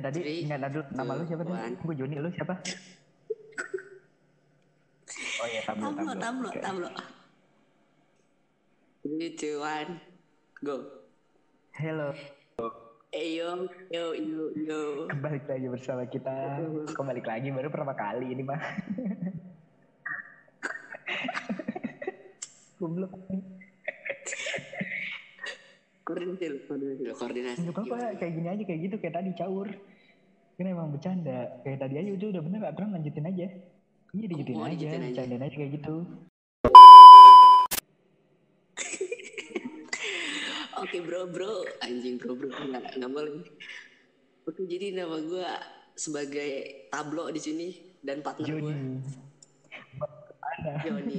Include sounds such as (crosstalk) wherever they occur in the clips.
Eh tadi nggak ada nama lu siapa tadi? one. Gue Joni, lu siapa? (laughs) Oh iya, Tablo, Tamlo, tamlo, Oke. tamlo. Three, two, one, go. Halo, Eh yo, yo, yo, yo. balik lagi bersama kita. Kok balik lagi baru pertama kali ini mah. (laughs) Goblok. Koordinasi dulu, koordinasi dulu, koordinasi. Nggak apa-apa, kayak gini aja kayak gitu kayak tadi caur. Kan emang bercanda. Kayak tadi aja udah udah bener aturan lanjutin aja. Iya Oh, aja, aja. bercandain aja kayak gitu. Oke bro, bro, anjing bro, bro, nggak nggak boleh. Oke, jadi nama gue sebagai tablo di sini dan partner gue. Joni.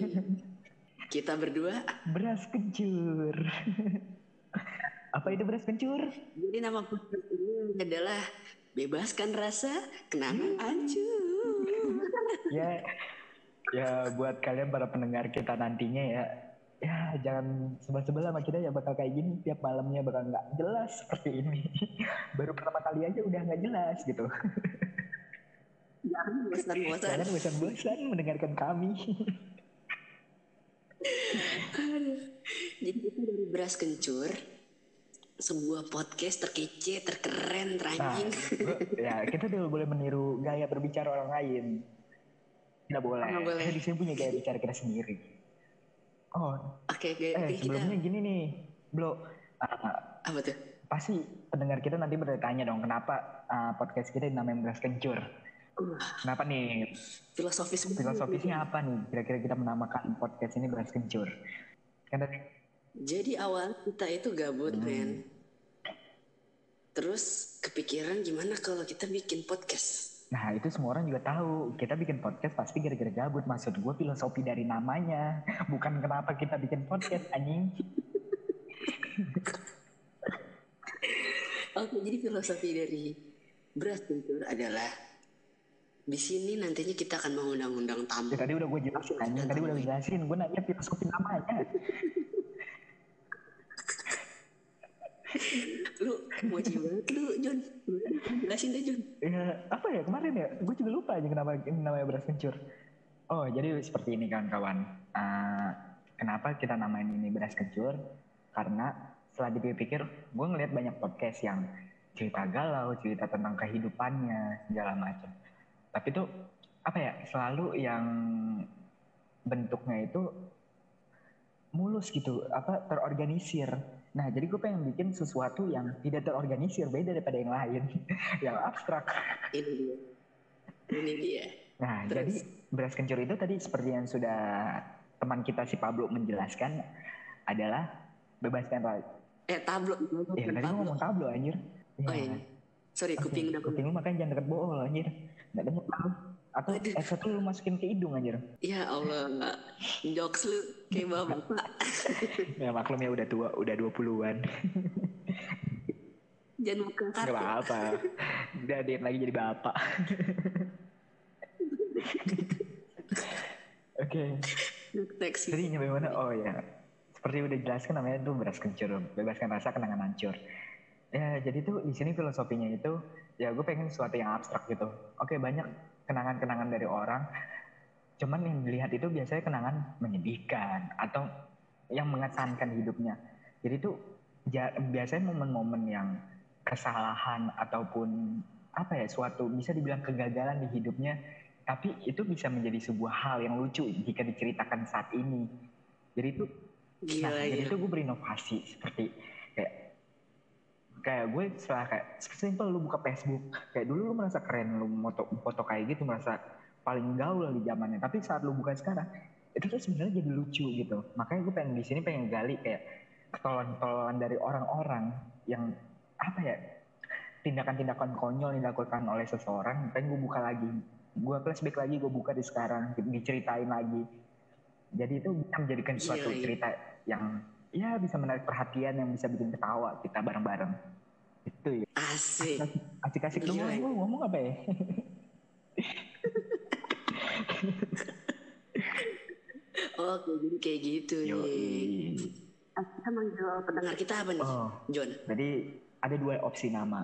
Kita berdua. Beras kencur. (laughs) Apa itu beras kencur? Jadi nama podcast ini adalah bebaskan rasa kenangan hancur. (laughs) ya ya buat kalian para pendengar kita nantinya ya ya jangan sebel-sebel sama kita ya bakal kayak gini tiap malamnya bakal nggak jelas seperti ini (laughs) baru pertama kali aja udah nggak jelas gitu Jangan bosan-bosan. jangan bosan-bosan mendengarkan kami (laughs) Jadi kita dari beras kencur, sebuah podcast terkece, terkeren, nah teranjing. bro, ya kita tuh boleh meniru gaya berbicara orang lain. Tidak boleh. Nggak boleh. kita di sini punya gaya bicara kita sendiri. Oh Oke, oke, eh oke, kita sebelumnya gini nih bro Ah, apa tuh? pasti pendengar kita nanti bertanya dong kenapa ah, podcast kita dinamain beras kencur? Uh, kenapa nih? Filosofis filosofisnya apa nih? Kira-kira kita menamakan podcast ini beras kencur. Tadi Jadi awal kita itu gabut, Hmm. men. Terus kepikiran gimana kalau kita bikin podcast? nah itu semua orang juga tahu kita bikin podcast pasti gara-gara gabut maksud gue filosofi dari namanya bukan kenapa kita bikin podcast anjing (laughs) Oke, jadi filosofi dari beras kencur adalah di sini nantinya kita akan mengundang-undang tamu. ya tadi udah gue jelasin tadi udah gue jelasin gue nanya filosofi namanya Lu banget lu. Lu Jelasin deh, John. ya apa ya kemarin ya? Gue juga lupa aja kenapa namanya beras kencur. Oh jadi seperti ini kawan-kawan. Ah, kenapa kita namain ini beras kencur? Karena setelah dipikir gue ngeliat banyak podcast yang cerita galau cerita tentang kehidupannya segala macam. Tapi tuh apa ya selalu yang bentuknya itu mulus gitu apa terorganisir nah jadi gue pengen bikin sesuatu yang tidak terorganisir beda daripada yang lain (laughs) yang abstrak Ini dia. Ini dia. Nah, Terus? jadi beras kencur itu tadi seperti yang sudah teman kita si Pablo menjelaskan adalah bebaskan rakyat. Eh, tablo. Eh, tadi gue ngomong tablo anjir. Oh iya. Sorry, Oke, kuping udah kuping lu makanya jangan deket bool anjir. Nggak tahu. Atau. S1 lu masukin ke hidung anjir. Ya Allah, jokes lu kayak bapak. (laughs) Ya maklum ya udah tua, udah 20-an. Jangan buka Gak kartu. apa-apa. Udah diet lagi jadi bapak. (laughs) Oke. Next. Jadi nyampe mana? Oh ya, seperti udah jelaskan namanya itu beras kencur, bebaskan rasa kenangan hancur. Ya jadi tuh di sini filosofinya itu ya gue pengen sesuatu yang abstrak gitu. Oke banyak kenangan-kenangan dari orang, cuman yang dilihat itu biasanya kenangan menyedihkan atau yang mengesankan hidupnya. Jadi ja- biasanya momen-momen yang kesalahan ataupun apa ya suatu bisa dibilang kegagalan di hidupnya tapi itu bisa menjadi sebuah hal yang lucu jika diceritakan saat ini. Jadi itu Gila, nah jadi itu gue berinovasi seperti kayak gue setelah kayak simple lu buka Facebook kayak dulu lu merasa keren lu foto foto kayak gitu merasa paling gaul di zamannya. Tapi saat lu buka sekarang itu tuh sebenarnya jadi lucu gitu. Makanya gue pengen di sini pengen gali kayak ketololan-ketololan dari orang-orang yang apa ya tindakan-tindakan konyol yang dilakukan oleh seseorang pengen gue buka lagi. Gue flashback lagi gue buka di sekarang diceritain lagi. Jadi itu bisa menjadikan suatu Gila, iya. cerita yang ya bisa menarik perhatian yang bisa bikin ketawa kita bareng-bareng itu ya. Asik. asik-asik lu Gila, ngomong, ngomong apa ya? (laughs) Oke, jadi kayak gitu nih. Yoi. Ah, Kita manggil pendengar kita apa nih, oh John? jadi ada dua opsi nama.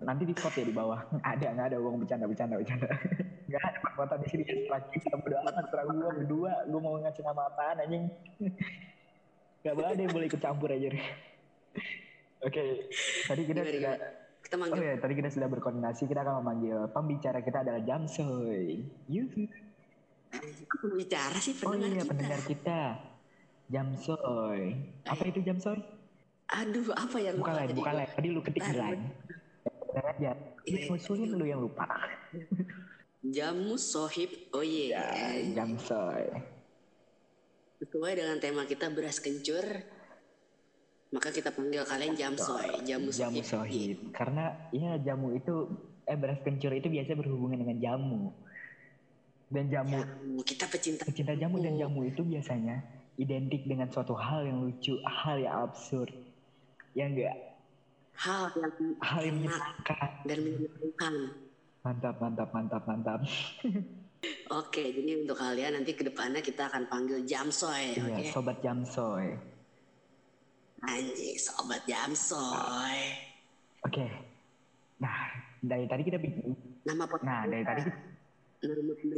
Nanti di spot ya di bawah. (laughs) Ada nggak ada uang bercanda bercanda bercanda. (laughs) Nggak ada perbuatan di sini ya kita berdua serang gue berdua gue mau ngasih nama apaan anjing. Nggak boleh ada yang boleh ikut campur aja oke tadi kita Gimana, sudah Kita manggil. oh ya tadi kita sudah berkoordinasi kita akan memanggil pembicara kita adalah Jamsoy. Yuhu. Aku bicara sih oh pendengar iya kita. pendengar kita. Jamsoy. Apa itu Jamsoy? Aduh, apa yang bukan lupa lain tadi? bukan lain. Tadi lu ketik di Bentar, lain. Bener aja. Iya, Ini ngusulin lu yang lupa. Jamu sohib. Oh iya. ya Jamsoy. Sesuai dengan tema kita beras kencur, maka kita panggil kalian jamsoy, jamu jamu sohib. sohib karena ya jamu itu eh beras kencur itu biasa berhubungan dengan jamu. Dan jamu Jamu, kita pecinta. pecinta jamu dan jamu. itu biasanya identik dengan suatu hal yang lucu hal yang absurd. Ya enggak Hal yang hal yang menyenangkan dan menyenangkan. mantap mantap mantap mantap. Oke, jadi untuk kalian nanti ke depannya kita akan panggil jamsoy, iya oke? sobat jamsoy Anjing, sobat jamsoy. oke nah dari tadi kita bikin Nama pot. nah dari tadi kita,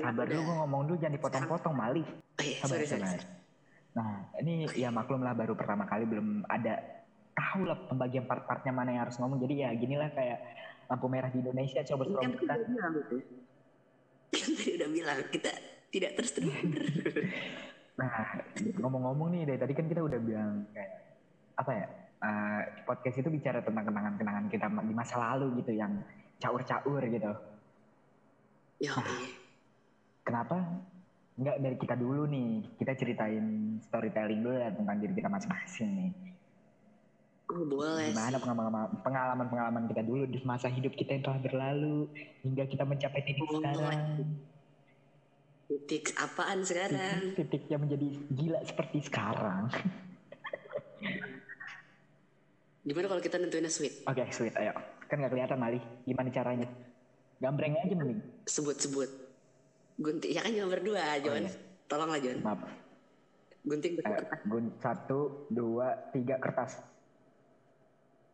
sabar dulu gue ngomong dulu jangan dipotong-potong malih Oh iya, sabar sorry, sabar sorry. Nah, ini ya maklum lah baru pertama kali belum ada tahu lah pembagian part-partnya mana yang harus ngomong. Jadi ya ginilah kayak lampu merah di Indonesia coba kan kita. udah bilang. Kan tadi udah bilang kita tidak terstruktur. (laughs) Nah, ngomong-ngomong nih dari tadi kan kita udah bilang kayak apa ya? eh, podcast itu bicara tentang kenangan-kenangan kita di masa lalu gitu yang caur-caur gitu. Yo, iya. Kenapa? Enggak dari kita dulu nih. Kita ceritain storytelling dulu ya tentang diri kita masing-masing nih. Oh, boleh Gimana pengalaman-pengalaman kita dulu di masa hidup kita yang telah berlalu hingga kita mencapai titik Oh, sekarang. Titik apaan sekarang? Titik, titik yang menjadi gila seperti sekarang. (laughs) Gimana kalau kita nentuinnya sweet? Oke, sweet, ayo. Kan gak kelihatan Mali. Gimana caranya? Gambreng aja mending. Sebut-sebut. Gunting, ya kan cuma berdua, Jon. iya. Tolonglah, Jon. Maaf. Gunting Ayo, berkertas. gun satu, dua, tiga kertas.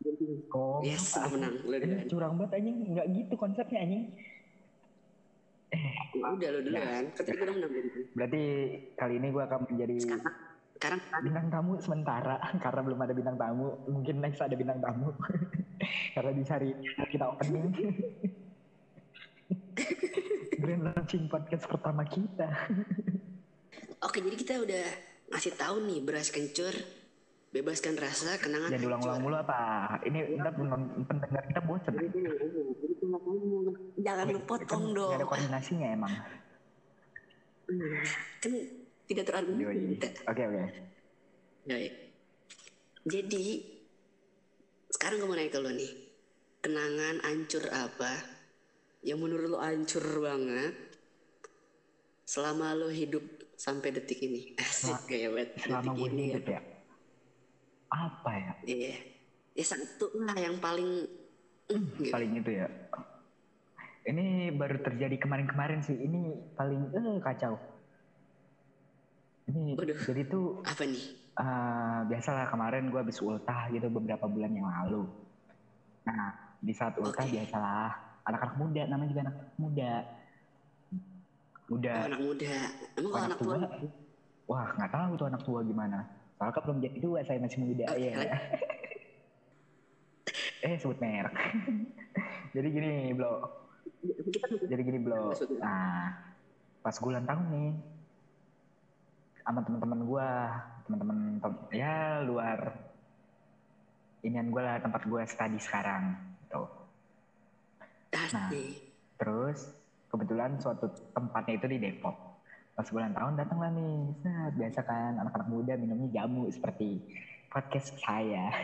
Gunting. Oh, Yes, apa? gue menang. Lu Ini curang banget anjing. Nggak gitu konsepnya anjing. Udah lu duluan. Kan tadi gue udah menang. Berarti kali ini gue akan menjadi Sekarang, sekarang? Bintang tamu sementara (laughs) karena belum ada bintang tamu. Mungkin next ada bintang tamu. (laughs) Karena di hari ini kita opening. (laughs) Grand launching podcast pertama kita. Oke, jadi kita udah ngasih tahu nih beras kencur, bebaskan rasa, kenangan jangan diulang-ulang mulu apa ini ntar pendengar kita bosan Jadi jadi. Jangan lu potong dong. ada koordinasinya emang. Kan tidak terargumen. oke oke. Jadi sekarang gue mau nanya ke lo nih, kenangan ancur apa yang menurut lo ancur banget selama lo hidup sampai detik ini? (laughs) Asik gaya banget selama detik gue ini ya. hidup ya apa ya Iya. Ya satu lah yang paling mm, gitu. paling itu ya ini baru terjadi kemarin-kemarin sih ini paling eh kacau ini Waduh. jadi tuh apa nih? Eh, biasalah kemarin gue habis ultah gitu beberapa bulan yang lalu. Nah di saat ultah Oke. biasalah anak-anak muda namanya juga anak muda. Udah Oh, anak muda. Emang anak anak tua? tua, wah nggak tahu tuh anak tua gimana. Soalnya kan belum jadi tua saya masih muda Oke, ya. (laughs) eh sebut merek. (laughs) jadi gini bro, Kita jadi gini bro. Nah pas gue ulang tahun nih sama teman-teman gue, teman-teman tem- ya luar inian gue lah tempat gue study sekarang. Gitu. asik. Terus kebetulan suatu tempatnya itu di Depok. Pas bulan tahun datanglah nih, set, biasa kan anak-anak muda minumnya jamu seperti podcast saya.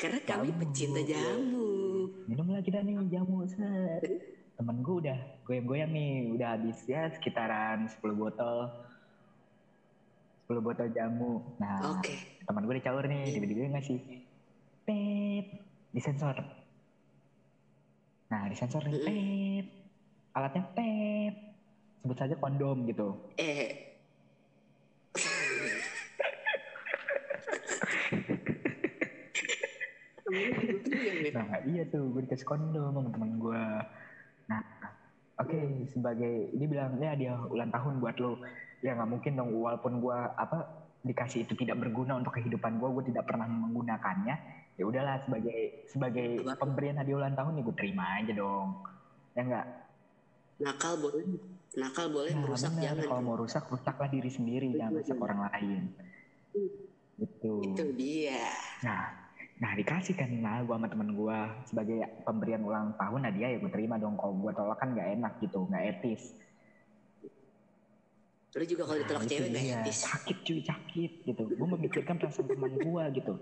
Karena kami Jamu. pecinta jamu. Minumlah kita nih jamu, set. Temen gue udah goyang-goyang nih, udah habis ya sekitaran 10 botol. 10 botol jamu. Nah, Oke. teman gue dicaur nih, tiba-tiba dia ngasih pet, disensor. Nah, disensor nih, pet. Alatnya pet. Sebut saja kondom gitu. Eh. (laughs) nah iya tuh gue dikasih kondom sama temen gue oke okay, sebagai ini bilang ya dia ulang tahun buat lo. Ya nggak mungkin dong walaupun gue apa dikasih itu tidak berguna untuk kehidupan gue gue tidak pernah menggunakannya. Ya udahlah sebagai sebagai pemberian hadiah ulang tahun nih gue terima aja dong. Ya enggak nakal boleh nakal boleh nah, merusak bener, jangan kalau mau rusak rusaklah diri sendiri jangan rusak orang lain. Itu itu dia. Nah nah dikasih kan nah gue sama temen gue sebagai pemberian ulang tahun nah dia ya gue terima dong. Kalau gue tolak kan nggak enak gitu nggak etis. Lu juga kalau ditolak nah, cewek nggak iya. etis. Sakit cuy sakit gitu. Gue memikirkan perasaan teman gue gitu.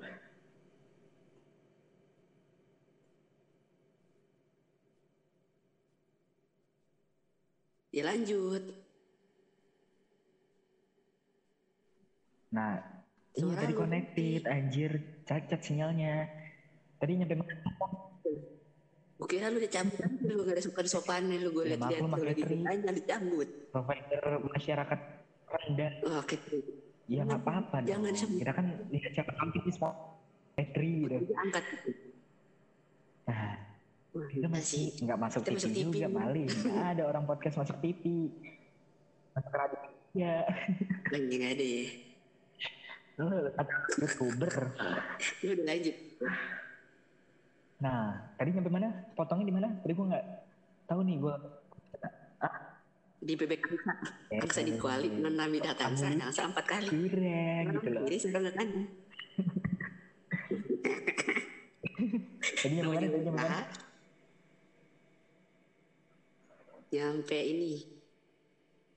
Ya lanjut. Nah Iya tadi connected, anjir, cacat sinyalnya. Tadi nyampe mana? Oke, lu dicabut lu gak ada sopan sopan lu gue ya, lihat-lihat lu lagi tanya dicabut. Provider masyarakat rendah. Oh, Oke. Iya nggak apa-apa Jangan dong. Kita kan lihat siapa kampung di petri gitu. Angkat. Nah, kita masih nggak masuk TV, masuk TV juga maling. Nggak (laughs) ada orang podcast masuk TV. Masuk radio. Ya. Lagi nggak ada ya youtuber. Ya udah lanjut. Nah tadi nyampe mana? Potongnya di mana? Tadi gue nggak tahu nih gue ah? di bebek angsa eh, angsa di kuali non nami datang saya angsa empat kali. Keren gitu loh. Jadi nggak tanya tadi nyampe mana? Tadi nyampe mana? Nyampe ini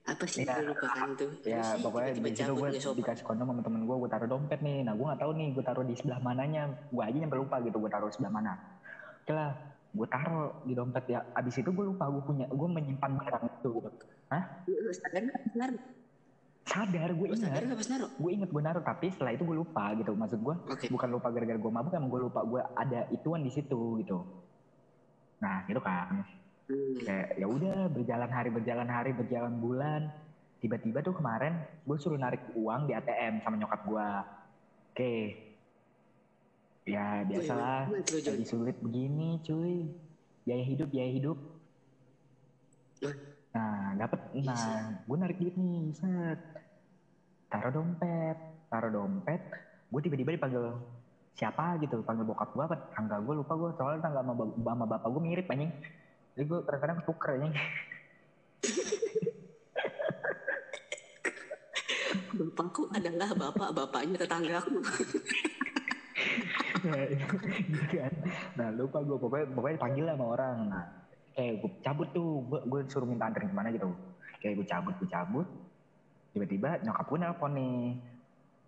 apa sih ya, lupa kan tuh ya sih, pokoknya tiba -tiba di situ gue dikasih kondom sama temen gue gue taruh dompet nih. Nah gue nggak tahu nih gue taruh di sebelah mananya. Gue aja yang lupa gitu gue taruh sebelah mana. Oke lah gue taruh di dompet ya. Abis itu gue lupa gue punya gue menyimpan barang itu. Hah? Sadar sadar gue ingat. gue inget gue naruh tapi setelah itu gue lupa gitu. Maksud gue okay. bukan lupa gara-gara gue mabuk emang gue lupa gue ada ituan di situ gitu. Nah gitu kan. Kayak ya udah berjalan hari berjalan hari berjalan bulan. Tiba-tiba tuh kemarin gue suruh narik uang di ATM sama nyokap gue. Oke. Ya biasalah lagi sulit begini cuy. Biaya hidup biaya hidup. Nah dapet nah gue narik duit nih set. Taruh dompet, taruh dompet. Gue tiba-tiba dipanggil siapa gitu, panggil bokap gue apa tangga gue lupa gue soalnya tangga sama, sama bapak gue mirip anjing jadi gue kadang-kadang tuker ya bapakku adalah bapak bapaknya tetanggaku nah, (laughs) gitu kan. Nah lupa gue pokoknya pokoknya panggil lah sama orang. Nah kayak gue cabut tuh. Gue gue suruh minta anterin ke mana gitu. Kayak gue cabut gue cabut. Tiba-tiba nyokap gue nelpon nih.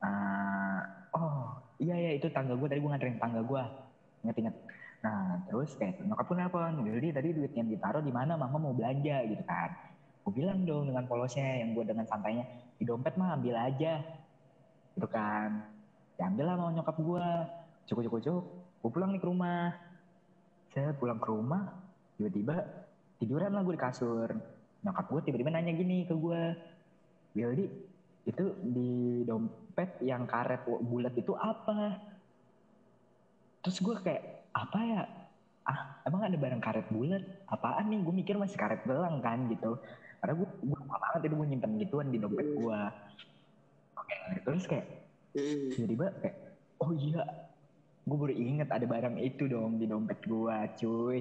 Uh, oh iya iya itu tangga gue tadi gue nganterin tangga gue inget-inget Nah terus kayak nyokap pun nelfon, jadi tadi duit yang ditaruh di mana mama mau belanja gitu kan. Gue bilang dong dengan polosnya yang gue dengan santainya, di dompet mah ambil aja. Gitu kan. Diambil lah mau nyokap gue. Cukup cukup cukup. Gue pulang nih ke rumah. Saya pulang ke rumah, tiba-tiba tiduran lah gue di kasur. Nyokap gue tiba-tiba nanya gini ke gue, Wildi, itu di dompet yang karet bulat itu apa? Terus gue kayak, apa ya ah emang ada barang karet bulat? Apaan nih? Gue mikir masih karet belang kan gitu. Karena gue gue lupa banget itu gue nyimpen gituan di dompet gue oke terus kayak tiba-tiba kayak oh iya gue baru inget ada barang itu dong di dompet gue cuy.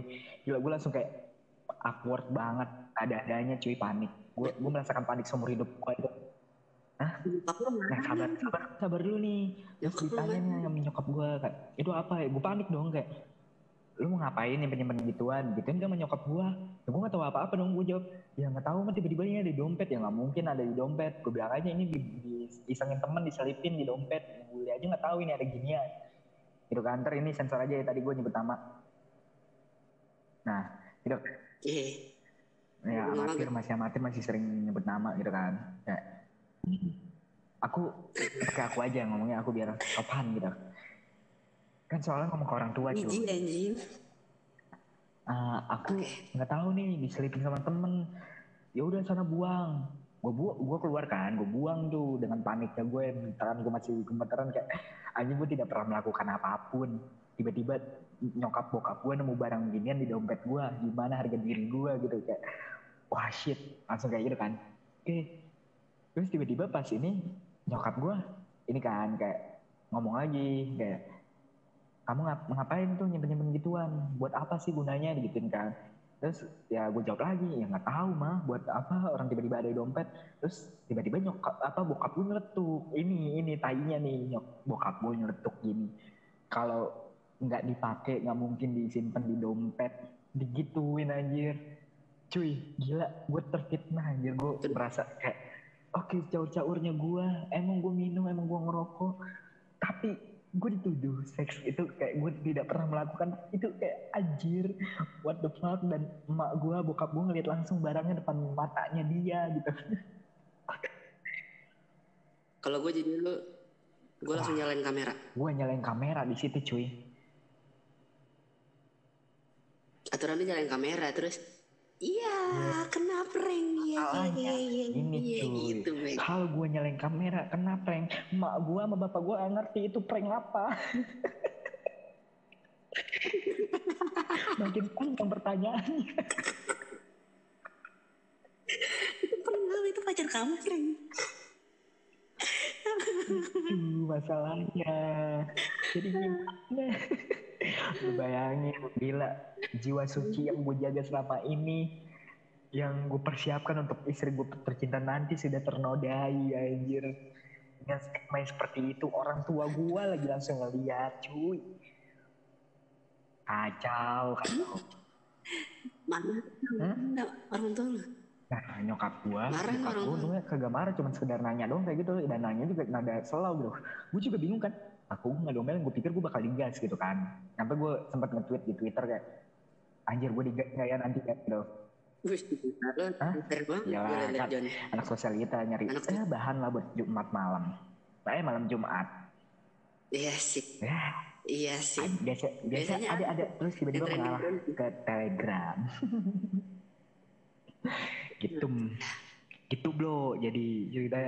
Gila gue langsung kayak awkward banget ada adanya cuy panik. Gue gue merasakan panik seumur hidup gue itu Hah? Nah sabar, sabar, sabar dulu nih. Terus ditanya nih sama nyokap gue kan, itu apa ya? Gue panik dong kayak, lu mau ngapain yang penyimpan gituan? Gituin kan menyokap gua. Ya gua gak tahu apa-apa dong gua jawab. Ya gak tahu mah tiba-tiba ini ada di dompet. Ya gak mungkin ada di dompet. Gua bilang aja ini di, di isengin temen diselipin di dompet. Gue aja gak tahu ini ada ginian. Gitu kan ntar ini sensor aja ya tadi gua nyebut nama. Nah gitu. Ya amatir masih amatir masih sering nyebut nama gitu kan. Ya aku kayak aku aja ngomongnya aku biar sopan gitu. Kan soalnya ngomong ke orang tua cuy anjing. Uh, aku nggak okay. tahu nih diselipin sama temen. Ya udah sana buang. Gue bu gue keluar kan gue buang tuh dengan paniknya gue gemeteran gue masih gemeteran kayak aja gue tidak pernah melakukan apa pun. Tiba-tiba nyokap bokap gue nemu barang ginian di dompet gue gimana harga diri gue gitu kayak wah shit. Langsung kayak gitu kan. Oke terus tiba-tiba pas ini nyokap gue ini kan kayak ngomong lagi kayak kamu ngap ngapain tuh nyimpen nyimpen gituan? Buat apa sih gunanya? Digituin kan. Terus ya gue jawab lagi ya nggak tahu mah buat apa orang tiba-tiba ada di dompet? Terus tiba-tiba nyokap apa bokap gue nyeletuk. Ini ini tainya nih nyok bokap gue nyeletuk gini. Kalau nggak dipakai nggak mungkin disimpan di dompet. Digituin anjir. Cuy gila gue terfitnah anjir. Gue merasa kayak oke okay, caur-caurnya gue emang gue minum emang gue ngerokok. Tapi gue dituduh seks itu kayak gue tidak pernah melakukan. Itu kayak anjir. What the fuck? Dan emak gue bokap gue ngeliat langsung barangnya depan matanya dia gitu. (laughs) Kalau gue jadi lu gue langsung nyalain kamera. Gue nyalain kamera di situ cuy. Aturannya nyalain kamera terus Iya, ya. kena prank. Iya, iya, iya, ini iya, gitu, Kalau gue nyalain kamera, kena prank. Mak gue sama bapak gue ngerti itu prank apa. (laughs) Makin panjang pertanyaannya. itu prank Itu pacar kamu prank. itu masalahnya. Jadi gimana? (laughs) Lu bayangin gila. Jiwa suci yang gue jaga selama ini yang gue persiapkan untuk istri gue tercinta nanti sudah ternodai anjir. Dengan stigma seperti itu orang tua gue lagi langsung ngeliat cuy. Kacau kacau. Mana? Hmm? orang tua lu? Nah nyokap gue, marah nyokap gue untungnya kagak marah, cuma sekedar nanya dong kayak gitu, dan nanya juga nada selau gitu. Gue juga bingung kan, aku nggak domel gue pikir gue bakal digas gitu kan sampai gue sempat nge-tweet di twitter kayak anjir gue digas nggak ya nanti kan gitu Wih, Hah? Ya kan, anak sosialita nyari anak eh, bahan lah buat Jumat malam. Eh malam Jumat. Iya sih. Ya. Iya sih. Biasa, biasa ada ada terus tiba-tiba mengalah ke Telegram. (laughs) gitu. Gitu bro. Jadi cerita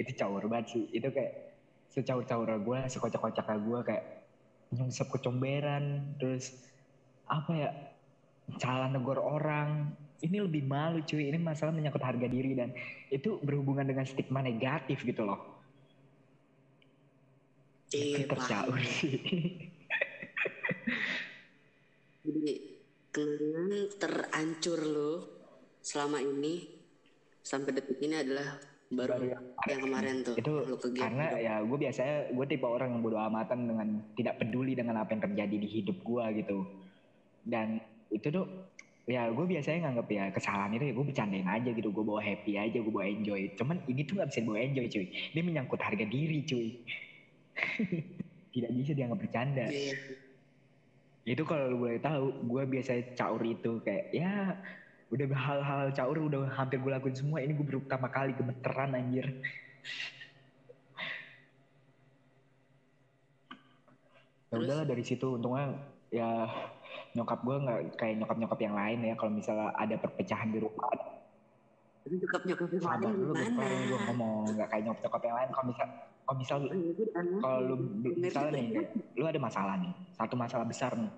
itu caur banget sih. Itu kayak secaur-caur gue sekocak-kocak gue kayak nyungsep kecomberan terus apa ya salah negor orang. Ini lebih malu cuy. Ini masalah menyangkut harga diri dan itu berhubungan dengan stigma negatif gitu loh. Iya tercaur sih. (laughs) Jadi kenangan terancur lo selama ini. Sampai detik ini adalah baru, baru yang, yang kemarin. tuh itu lu ke karena hidup. ya gue biasanya gue tipe orang yang bodo amatan dengan tidak peduli dengan apa yang terjadi di hidup gue gitu. Dan itu tuh ya gue biasanya nganggap ya kesalahan itu ya gue bercandain aja gitu. Gue bawa happy aja gue bawa enjoy. Cuman ini tuh gak bisa bawa enjoy cuy. Ini menyangkut harga diri cuy. (laughs) Tidak bisa dianggap bercanda. Yeah. itu kalau lu boleh tahu gue biasanya caur itu kayak ya udah hal-hal caur udah hampir gue lakuin semua ini gue baru pertama kali gemeteran anjir. Ya udahlah dari situ untungnya ya nyokap gue nggak kayak nyokap nyokap yang lain ya kalau misalnya ada perpecahan di rumah. Nyokap nyokap yang lain dulu gue ngomong nggak kayak nyokap nyokap yang lain. Kalau misal kalau misal kalau lu misalnya nih lu ada masalah nih satu masalah besar nih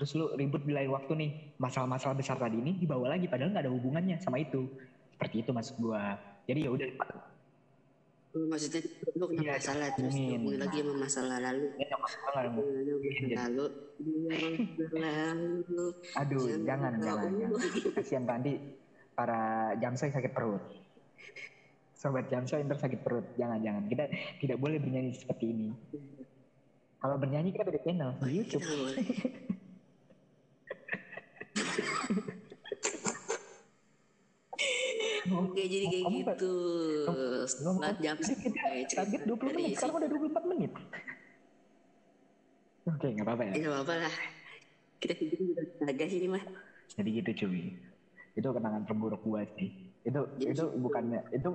terus lu ribut di lain waktu nih masalah-masalah besar tadi ini dibawa lagi padahal nggak ada hubungannya sama itu. Seperti itu maksud gua. Jadi ya udah. Maksudnya lu kena ya, masalah terus ngomongin lagi sama masalah lalu. Ya lalu. Lalu? Aduh jangan jangan, jangan. kasihan nanti para jamsoy sakit perut. Sobat jamsoy ntar sakit perut. Jangan jangan. Kita tidak boleh bernyanyi seperti ini. Kalau bernyanyi kita beda channel. Di YouTube (laughs) Oke jadi kayak kamu gitu. Setelah jam target 20 menit, sekarang udah 24 menit. (laughs) Oke, nggak apa-apa ya. Nggak apa-apa lah. Kita hidup udah tenaga sih mah. Jadi gitu cuy. Itu kenangan terburuk gue sih. Itu Jadi, itu bukannya itu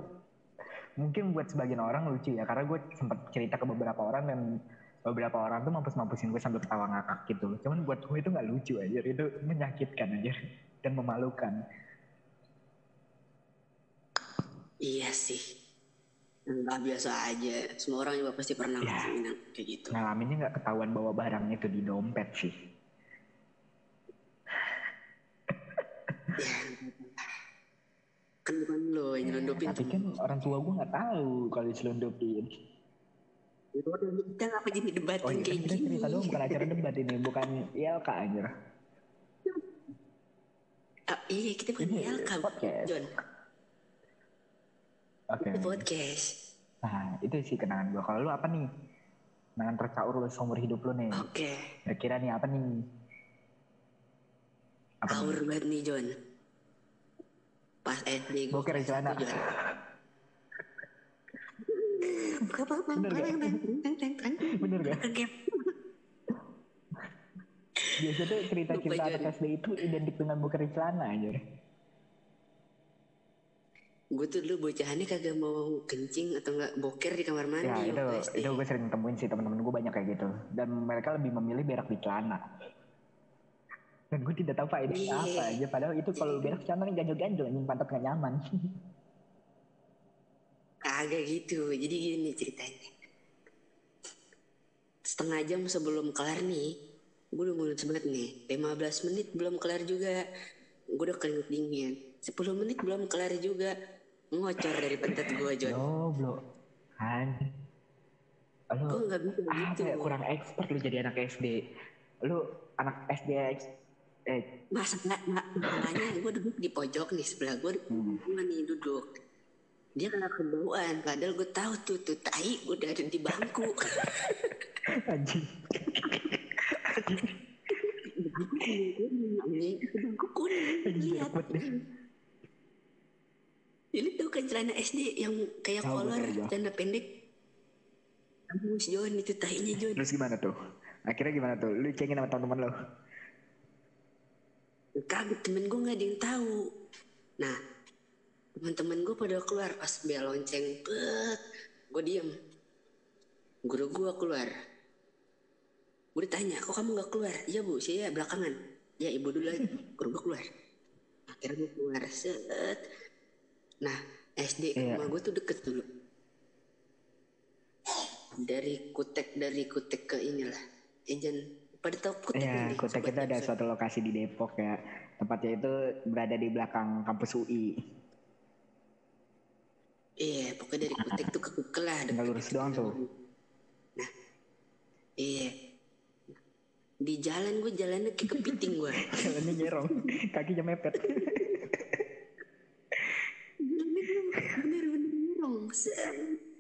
mungkin buat sebagian orang lucu ya karena gue sempat cerita ke beberapa orang dan beberapa orang tuh mampus-mampusin gue sambil ketawa ngakak gitu loh. Cuman buat gue itu nggak lucu aja, itu menyakitkan aja dan memalukan. Iya sih. Enggak biasa aja. Semua orang juga pasti pernah Ya. ngalamin kayak gitu. ngalaminnya nggak ketahuan bawa barang itu di dompet sih Ya. Kan bukan lo yang nyelundupin. tapi kan orang tua gue nggak tahu kalau diselundupin Kita ngapa jadi debat oh iya kayak kita gini? cerita dong bukan acara debat ini bukan ILK anjir Ah, iya kita bukan ILK. John. Oke Itu podcast. nah itu sih kenangan gue kalau lu apa nih kenangan tercaur lu seumur hidup lu nih Oke. kira-kira nih apa nih apa nih? Aur banget nih John. Pas SD gue. Boker celana. Bener gak? bener gak biasa tuh cerita-cerita anak. SD itu identik dengan buker di celana anjir Gue tuh dulu bocahannya kagak mau kencing atau enggak boker di kamar mandi. ya itu SD. itu gue sering temuin sih teman-teman gue banyak kayak gitu dan mereka lebih memilih berak di celana dan gue tidak tahu faedahnya Iya. apa aja padahal itu kalau berak celana nih ganjel-ganjel anjing pantat gak nyaman (laughs) Kagak gitu. Jadi gini ceritanya. Setengah jam sebelum kelar nih, gue udah mulai banget nih. 15 menit belum kelar juga. Gue udah keringet dingin. 10 menit belum kelar juga. Ngocor dari pantat gue, John. Goblok. Anjing. Lu Gue bisa gitu. ya kurang expert lu jadi anak SD. Lu anak SD eh Masa nggak nggak masalahnya gue duduk di pojok nih sebelah gue Hmm. nih duduk dia kena kebauan padahal gue tahu tuh tuh tai udah ada di bangku (laughs) anjing. Anjing, bangku kuning Anjing, lihat jadi tuh kan celana SD yang kayak Tahu, kolor celana pendek? Kamus John itu tainya John. Terus gimana tuh? Akhirnya gimana tuh? Lu cengin sama teman-teman lo? kaget temen gue nggak ada yang tahu. Nah teman-teman gue pada keluar pas bel lonceng bet. Gue diem. Guru gue keluar. Gue ditanya kok kamu nggak keluar? Iya bu. Saya belakangan. Ya ibu dulu guru gue keluar. Akhirnya gue keluar set nah SD Iya. rumah gue tuh deket dulu dari kutek dari kutek ke inilah Ejen pada tau kutek Iya, nggak nih, Kutek itu ada suatu lokasi di Depok ya. Tempatnya itu berada di belakang kampus UI. Iya, pokoknya dari kutek tuh ke kukel lah. Tinggal lurus gitu. doang tuh. Nah, iya. Di jalan gue jalannya kayak kepiting gue. (laughs) Jalannya nyerong, kakinya mepet. Gue bener-bener nyerong.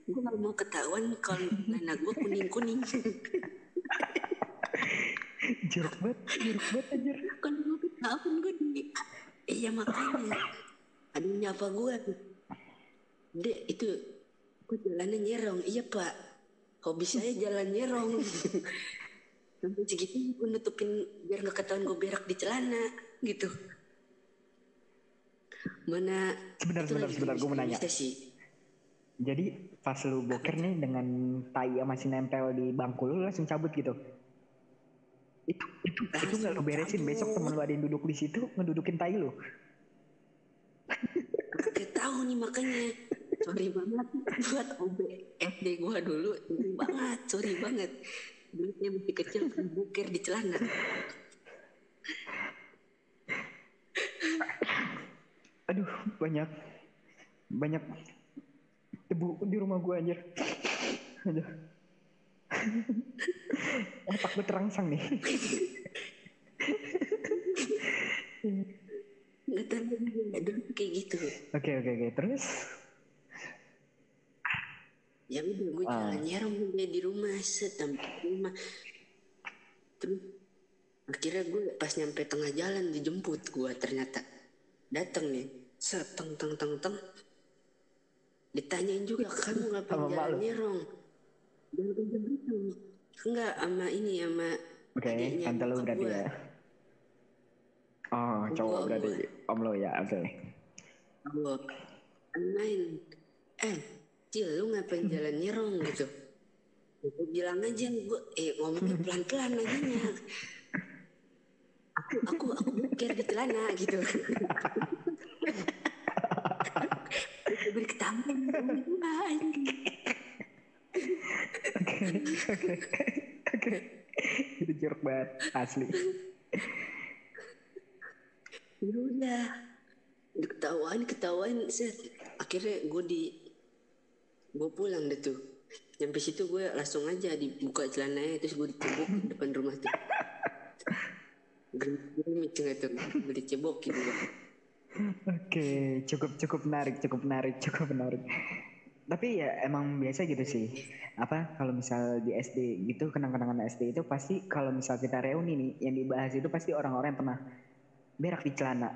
Gue gak mau ketahuan kalau anak gue kuning-kuning. Jeruk banget, jeruk banget anjir. Kalau gue ketahuan gue di... Iya makanya. Ada yang nyapa gue. Dek, itu... Gue jalannya nyerong. Iya pak. Hobi saya jalan nyerong. Sampai segitu gue nutupin biar gak ketahuan gue berak di celana. Gitu. Mana... Sebentar, sebentar, sebentar, gue mau nanya. sih. Jadi pas lu boker nih dengan tai yang masih nempel di bangku lu lu langsung cabut gitu. Itu itu itu nggak lu beresin besok temen lu ada yang duduk di situ ngedudukin tai lu. Gak tahu nih makanya sorry banget buat OB SD gua dulu sorry banget sorry banget dulu saya masih kecil buker di celana Aduh banyak banyak debu di rumah gua anjir. Aduh. (laughs) Otak gue terangsang nih. dulu kayak gitu Oke oke oke terus ya udah gue Ah. jalan udah di rumah set sampai di rumah terus akhirnya gue pas nyampe tengah jalan dijemput gue ternyata datang nih set teng teng teng. Ditanyain juga kamu ngapain Sama jalan nyerong kenceng enggak sama ini sama oke adiknya tante bokap berarti gua. ya. Oh cowok Gua- berarti om lo ya oke. Gua. Main eh cil lu ngapain jalan nyerong gitu. Gue bilang aja gue eh ngomongnya pelan pelan nanya aku aku aku buker di celana gitu gue wah anjing. Oke, oke, oke. Itu jeruk banget, asli. Ya udah. Ketahuan, ketahuan, set. Akhirnya gue di gue pulang deh tuh. Nyampe situ gue langsung aja dibuka celananya terus gue dicebok di depan rumah tuh. Tuh, gue dicebokin gue. Oke, cukup cukup menarik, cukup menarik, cukup menarik. Tapi ya emang biasa gitu sih. Apa kalau misal di SD gitu kenang-kenangan SD itu pasti kalau misal kita reuni nih yang dibahas itu pasti orang-orang yang pernah berak di celana.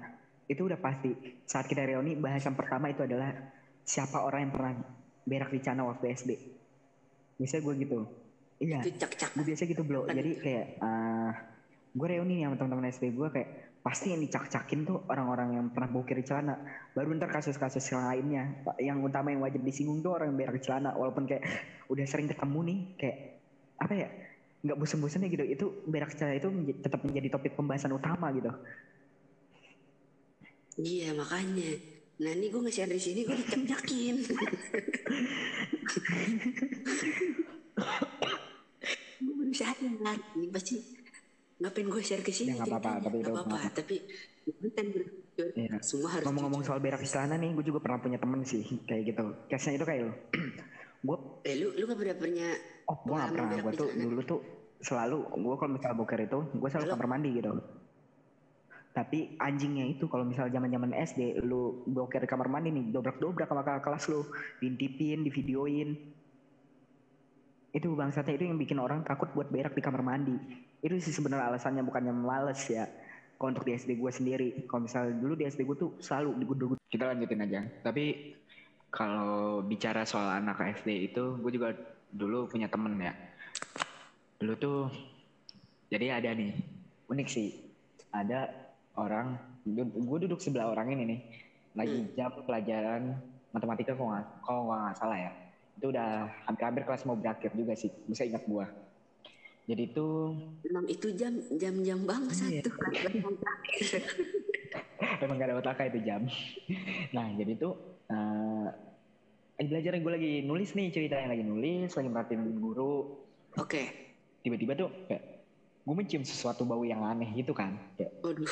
Itu udah pasti. Saat kita reuni bahasan pertama itu adalah siapa orang yang pernah berak di celana waktu SD. Biasanya gue gitu. Iya. Itu. Gue biasa gitu bro. Jadi kayak uh, gue reuni nih sama teman-teman SD gue kayak pasti yang dicak-cakin tuh orang-orang yang pernah bokir celana. Baru ntar kasus-kasus yang lainnya. Yang utama yang wajib disinggung tuh orang yang berak celana. Walaupun kayak udah sering ketemu nih kayak apa ya nggak bosan-bosannya gitu itu berak celana itu tetap menjadi topik pembahasan utama gitu Iya makanya. Nah ini gue nge-share di sini gue dicak-cakin. (laughs) gue baru sadar ini pasti ngapain gue share ke sini? Ya, nggak apa-apa, tapi Nggak apa-apa. tapi berjujur Iya. semua harus ngomong-ngomong soal berak di celana nih gue juga pernah punya temen sih kayak gitu. Case-nya itu kayak (clears throat) gue eh lu lu gak pernah punya oh gue gak pernah. gue tuh dulu tuh selalu gue kalau misal boker itu gue selalu Halo? kamar mandi gitu. Tapi anjingnya itu kalau misal zaman zaman SD lu boker di kamar mandi nih dobrak dobrak sama kakak kelas lu. Diintipin divideoin itu bangsatnya itu yang bikin orang takut buat berak di kamar mandi. Itu sih sebenarnya alasannya bukannya males ya kalau untuk di SD gue sendiri. Kalau misal dulu di SD gue tuh selalu digudug kita lanjutin aja. Tapi kalau bicara soal anak SD itu gue juga dulu punya temen ya. Dulu tuh jadi ada nih unik sih. Ada orang gue duduk sebelah orang ini nih. Lagi jam pelajaran matematika kalau nggak kalau nggak salah ya itu udah hampir-hampir kelas mau berakhir juga sih bisa ingat gue jadi itu emang itu jam jam jam bangsat Iya. tuh (laughs) kan emang gak ada otaknya itu jam. Nah jadi tuh eh lagi belajar gue lagi nulis nih ceritanya lagi nulis lagi merhatiin guru. Oke. Tiba-tiba tuh kayak gue mencium sesuatu bau yang aneh gitu kan kayak waduh.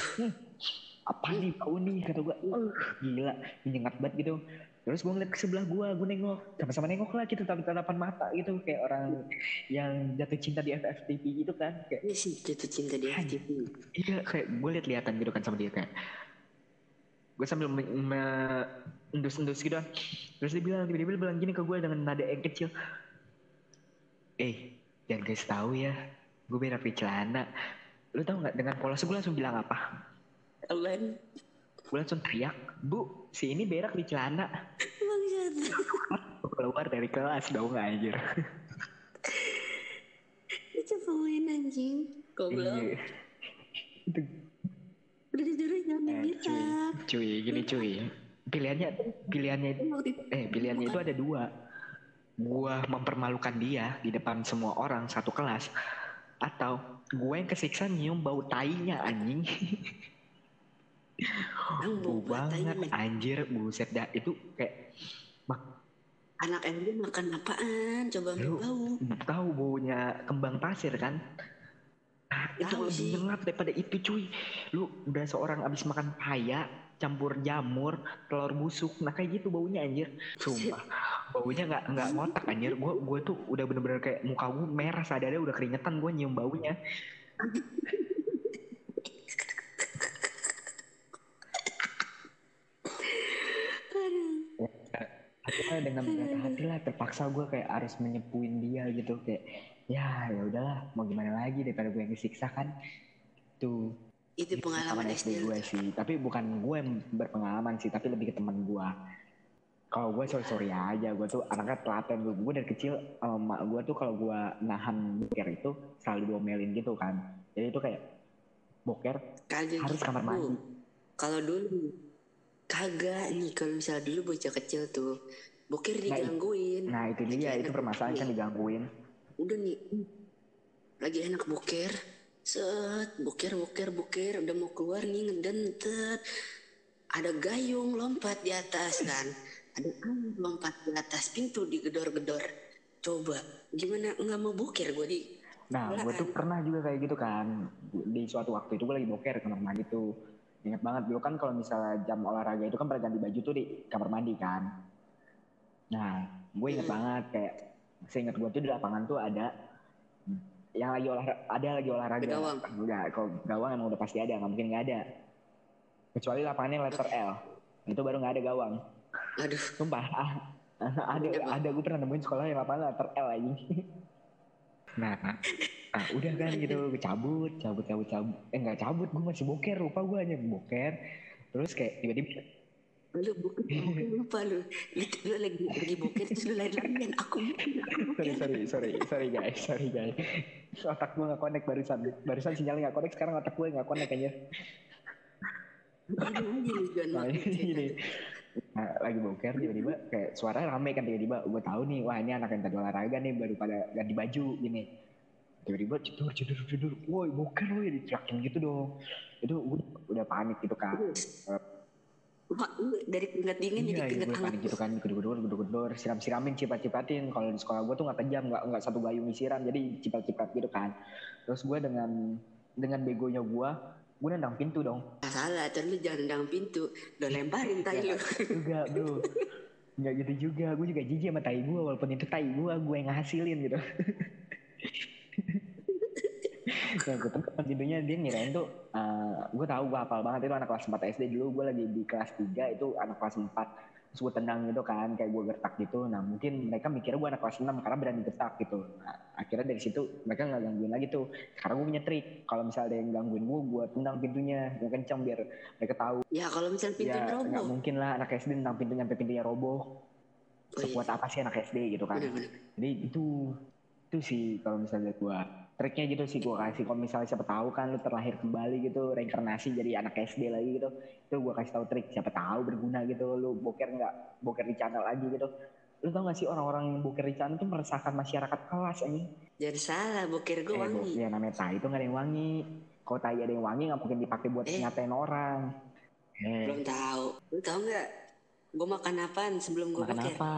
Apa nih bau nih? kata gue "Eh, gila menyengat banget gitu terus gue ngeliat ke sebelah gue gue nengok. Sama-sama nengok lah gitu tapi tatapan mata gitu kayak orang yang jatuh cinta di FFTV gitu kan kayak ini sih jatuh cinta di FTV iya kayak gue liat lihatan gitu kan sama dia kayak gue sambil endus-endus gitu. Kan. terus dia bilang tiba-tiba dia bilang gini ke gue dengan nada yang kecil. Eh jangan guys tahu ya gue di celana. Lu tau nggak dengan polos gue langsung bilang apa? Alen gue langsung teriak bu si ini berak di celana. Keluar dari kelas dong anjir. Dicepuin anjing. Goblok. Iya. itu udah disuruh jangan eh, cuy berak. cuy. Gini cuy. Pilihannya pilihannya itu itu eh pilihannya itu ada dua. Gua mempermalukan dia di depan semua orang satu kelas. Atau gue yang kesiksa nyium bau tainya anjing (laughs) bau banget anjir buset dah. Itu kayak mak. Anak SD makan apaan? Coba Lu- bau. tahu baunya kembang pasir kan? Nah, itu Tahu lebih nyengat daripada itu cuy. Lu udah seorang abis makan paya campur jamur telur busuk. Nah kayak gitu baunya anjir. Sumpah. (laughs) Baunya nggak nggak ngotak anjir. Gue gue tuh udah bener-bener kayak muka gue merah sadada udah keringetan gue nyium baunya (laughs) aduh (laughs) berat hati lah terpaksa gue kayak harus menyepuin dia gitu. Kayak ya ya udahlah mau gimana lagi daripada gue yang disiksa kan? Tuh itu pengalaman SD gue sih. Tapi bukan gue yang berpengalaman sih tapi lebih ke teman gue kalau gue sorry sorry aja gue tuh anaknya telaten gue gue dari kecil emak gue tuh kalau gue nahan boker itu selalu diomelin gitu kan. Jadi itu kayak boker kagak harus kamar gitu. mandi. Kalau dulu kagak nih. Kalau misalnya dulu bocah kecil tuh boker Nah, digangguin. nah itu dia itu permasalahan kan digangguin. Udah nih. Lagi enak boker set boker boker boker udah mau keluar nih ngedentet ada gayung lompat di atas kan. Ada anak lompat di atas. Pintu digedor-gedor. Coba gimana? Nggak mau boker gue di. Nah, gue tuh pernah juga kayak gitu kan. Di suatu waktu itu gue lagi boker ke kamar mandi tuh. Ingat banget dulu kan kalau misalnya jam olahraga itu kan pada ganti baju tuh di kamar mandi kan. Nah, gue inget Hmm. banget kayak seingat gue tuh di lapangan tuh ada yang lagi olahraga, ada lagi olahraga. Gawang. Enggak, kalau gawang emang udah pasti ada, nggak mungkin nggak ada. Kecuali lapangannya letter L, itu baru nggak ada gawang. aduh Sumpah, ah, (laughs) ada Apa? ada gue pernah nemuin sekolah yang lapangan letter L aja. (laughs) nah, nah, udah kan gitu, gue cabut, cabut, cabut, cabut. Eh nggak cabut, gue masih boker, lupa gue hanya boker. Terus kayak tiba-tiba lu boker (laughs) lupa lu. Lu, lu lagi lagi boker terus lu lari-larian. Aku aku sorry sorry sorry sorry guys sorry guys. Otak gue nggak connect barusan. Barusan sinyalnya nggak connect sekarang otak gue nggak connect aja nah, gini. Nah, lagi boker tiba-tiba kayak suara rame kan tiba-tiba. Gue tahu nih wah ini anak yang tadi olahraga nih baru pada ganti baju gini. Tiba-tiba cedur cedur cedur. Woi boker woi diterakin gitu dong. Itu gue udah panik gitu kan dari keringat dingin iya jadi iya keringat gue hangat. gitu kan gedor-gedor gedor-gedor siram-siramin cipat-cipatin. Kalau di sekolah gue tuh nggak kejam nggak nggak satu gayung siram jadi cipat-cipat gitu kan. Terus gue dengan dengan begonya gue gue nendang pintu dong. Nggak salah terus lu jangan nendang pintu udah lemparin tai lu. Juga bro. Nggak gitu juga gue juga jijik sama tai gue walaupun itu tai gue gue yang ngasilin gitu nah gue tekan pintunya dia ngirain tuh gue tahu gue hafal banget itu anak kelas 4 SD dulu gue lagi di kelas 3 itu anak kelas 4 terus gue tendang gitu kan kayak gue gertak gitu. Nah mungkin mereka mikirnya gue anak kelas 6 karena berani gertak gitu. Nah, akhirnya dari situ mereka nggak gangguin lagi tuh. Sekarang gue punya trik kalau misalnya ada yang gangguin gue gue tendang pintunya yang kencang biar mereka tahu. Ya kalau misalnya pintu ya roboh. mungkin lah anak SD tentang pintunya sampai pintunya roboh. Oh, iya. sekuat apa sih anak SD gitu kan. Bener-bener jadi itu itu sih kalau misalnya gua triknya gitu sih gua kasih kalau misalnya siapa tahu kan lu terlahir kembali gitu reinkarnasi jadi anak SD lagi gitu itu gua kasih tahu trik siapa tahu berguna gitu lu boker nggak boker di channel lagi gitu. Lu tau gak sih orang-orang yang boker di channel tuh meresahkan masyarakat kelas ini jangan salah boker gue eh, wangi. ya namanya tai itu gak ada yang wangi. Kalau tai ada yang wangi nggak mungkin dipakai buat Eh. nyatain orang. Eh. Belum tahu. Lu tahu nggak gue makan apaan sebelum gue makan boker? apa?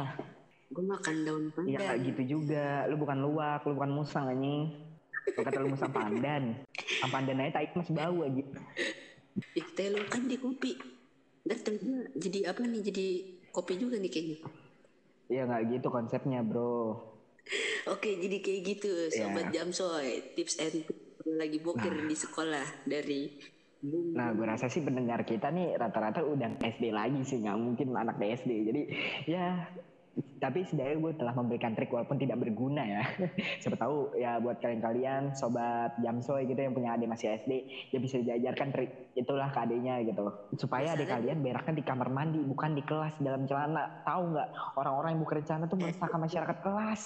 Gue makan daun Iya pandan. kayak gitu juga. Lu bukan luwak, lu bukan musang anjing. Kata lu musang pandan. Ang pandan aja tai masih bau aja. Ih, teh lu kan di kopi datang juga jadi apa nih jadi kopi juga nih kayaknya Iya nggak gitu konsepnya bro. oke jadi kayak gitu sobat Iya. jamsoy tips and lagi boker di sekolah dari Nah gue rasa sih pendengar kita nih rata-rata udah SD lagi sih. nggak mungkin anak SD. Jadi ya tapi setidaknya gue telah memberikan trik walaupun tidak berguna ya. (laughs) Siapa tahu ya buat kalian-kalian sobat jamsoy gitu yang punya adik masih SD ya bisa diajarkan trik itulah ke adiknya gitu. Supaya adik kalian beraknya di kamar mandi bukan di kelas dalam celana. Tahu nggak orang-orang yang bukan celana tuh meresahkan masyarakat kelas.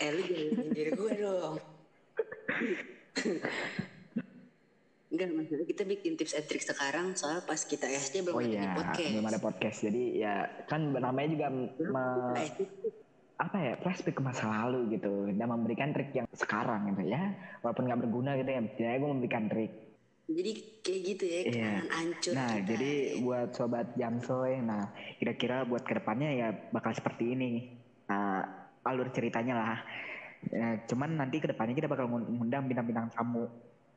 eh lu nyindir gue dong (laughs) Enggak masalah kita bikin tips and trick sekarang soal pas kita SD belum Oh ada iya, podcast. belum ada podcast. Jadi ya kan namanya juga me- apa ya flashback ke masa lalu gitu. Dan memberikan trik yang sekarang gitu ya. Walaupun nggak berguna gitu ya setidaknya gue memberikan trik. Jadi kayak gitu ya, kenangan hancur nah kita. jadi buat sobat jamsoy nah kira-kira buat ke depannya ya bakal seperti ini. Nah, alur ceritanya lah. Ya, cuman nanti ke depannya kita bakal mengundang bintang-bintang tamu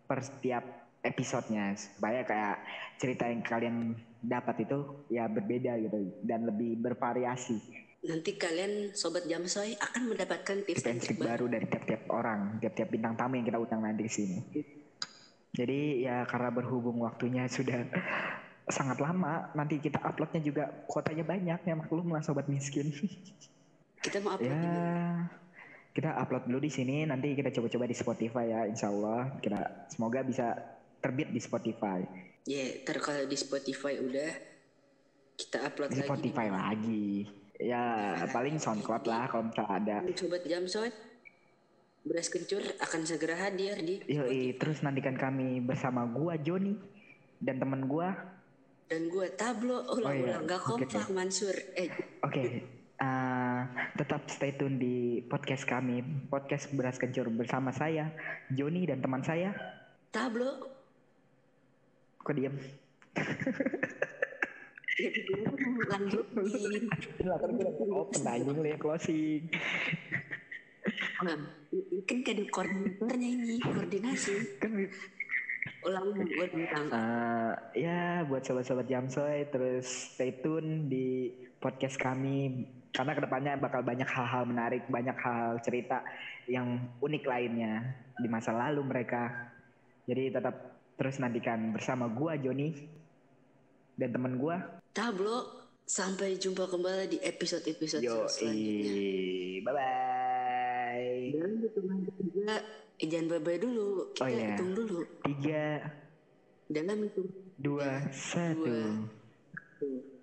per setiap episodenya supaya kayak cerita yang kalian dapat itu ya berbeda gitu dan lebih bervariasi Nanti kalian sobat jamsoy akan mendapatkan tips trick trick baru. dari tiap-tiap orang, tiap-tiap bintang tamu yang kita undang nanti di sini. Jadi ya karena berhubung waktunya sudah sangat lama, nanti kita uploadnya juga kuotanya banyak ya maklum lah sobat miskin. Kita mau upload ya kita upload dulu di sini, nanti kita coba-coba di Spotify ya, insya Allah. Kita semoga bisa terbit di Spotify. Ya, ntar kalau di Spotify udah kita upload Di lagi. Spotify lagi. Ya paling SoundCloud lah kalau misalnya ada. Sobat jamsoy, beras kencur akan segera hadir di Yoi, terus nantikan kami bersama gua Joni dan temen gua dan gue tablo ulang-ulang iya. gak kompak Mansur. Eh, Oke, eh, tetap stay tune di podcast kami, podcast Beras Kencur bersama saya, Joni dan teman saya. tablo Kok diem? lanjutin Lah kan gue open anjing ya closing. Nah, kan gak ada koordinatornya ini koordinasi Kan ulang buat ulang eh, ya buat sobat-sobat Jamsoy terus stay tune di podcast kami karena ke depannya bakal banyak hal-hal menarik, banyak hal cerita yang unik lainnya di masa lalu mereka. Jadi tetap terus nantikan bersama gua Joni dan teman gua. tablo sampai jumpa kembali di episode-episode Yo, selanjutnya bye bye. dan hitungan ketiga eh, jangan bye-bye dulu kita Oh, iya. hitung dulu Tiga, dalam hitung dua, satu. Dua.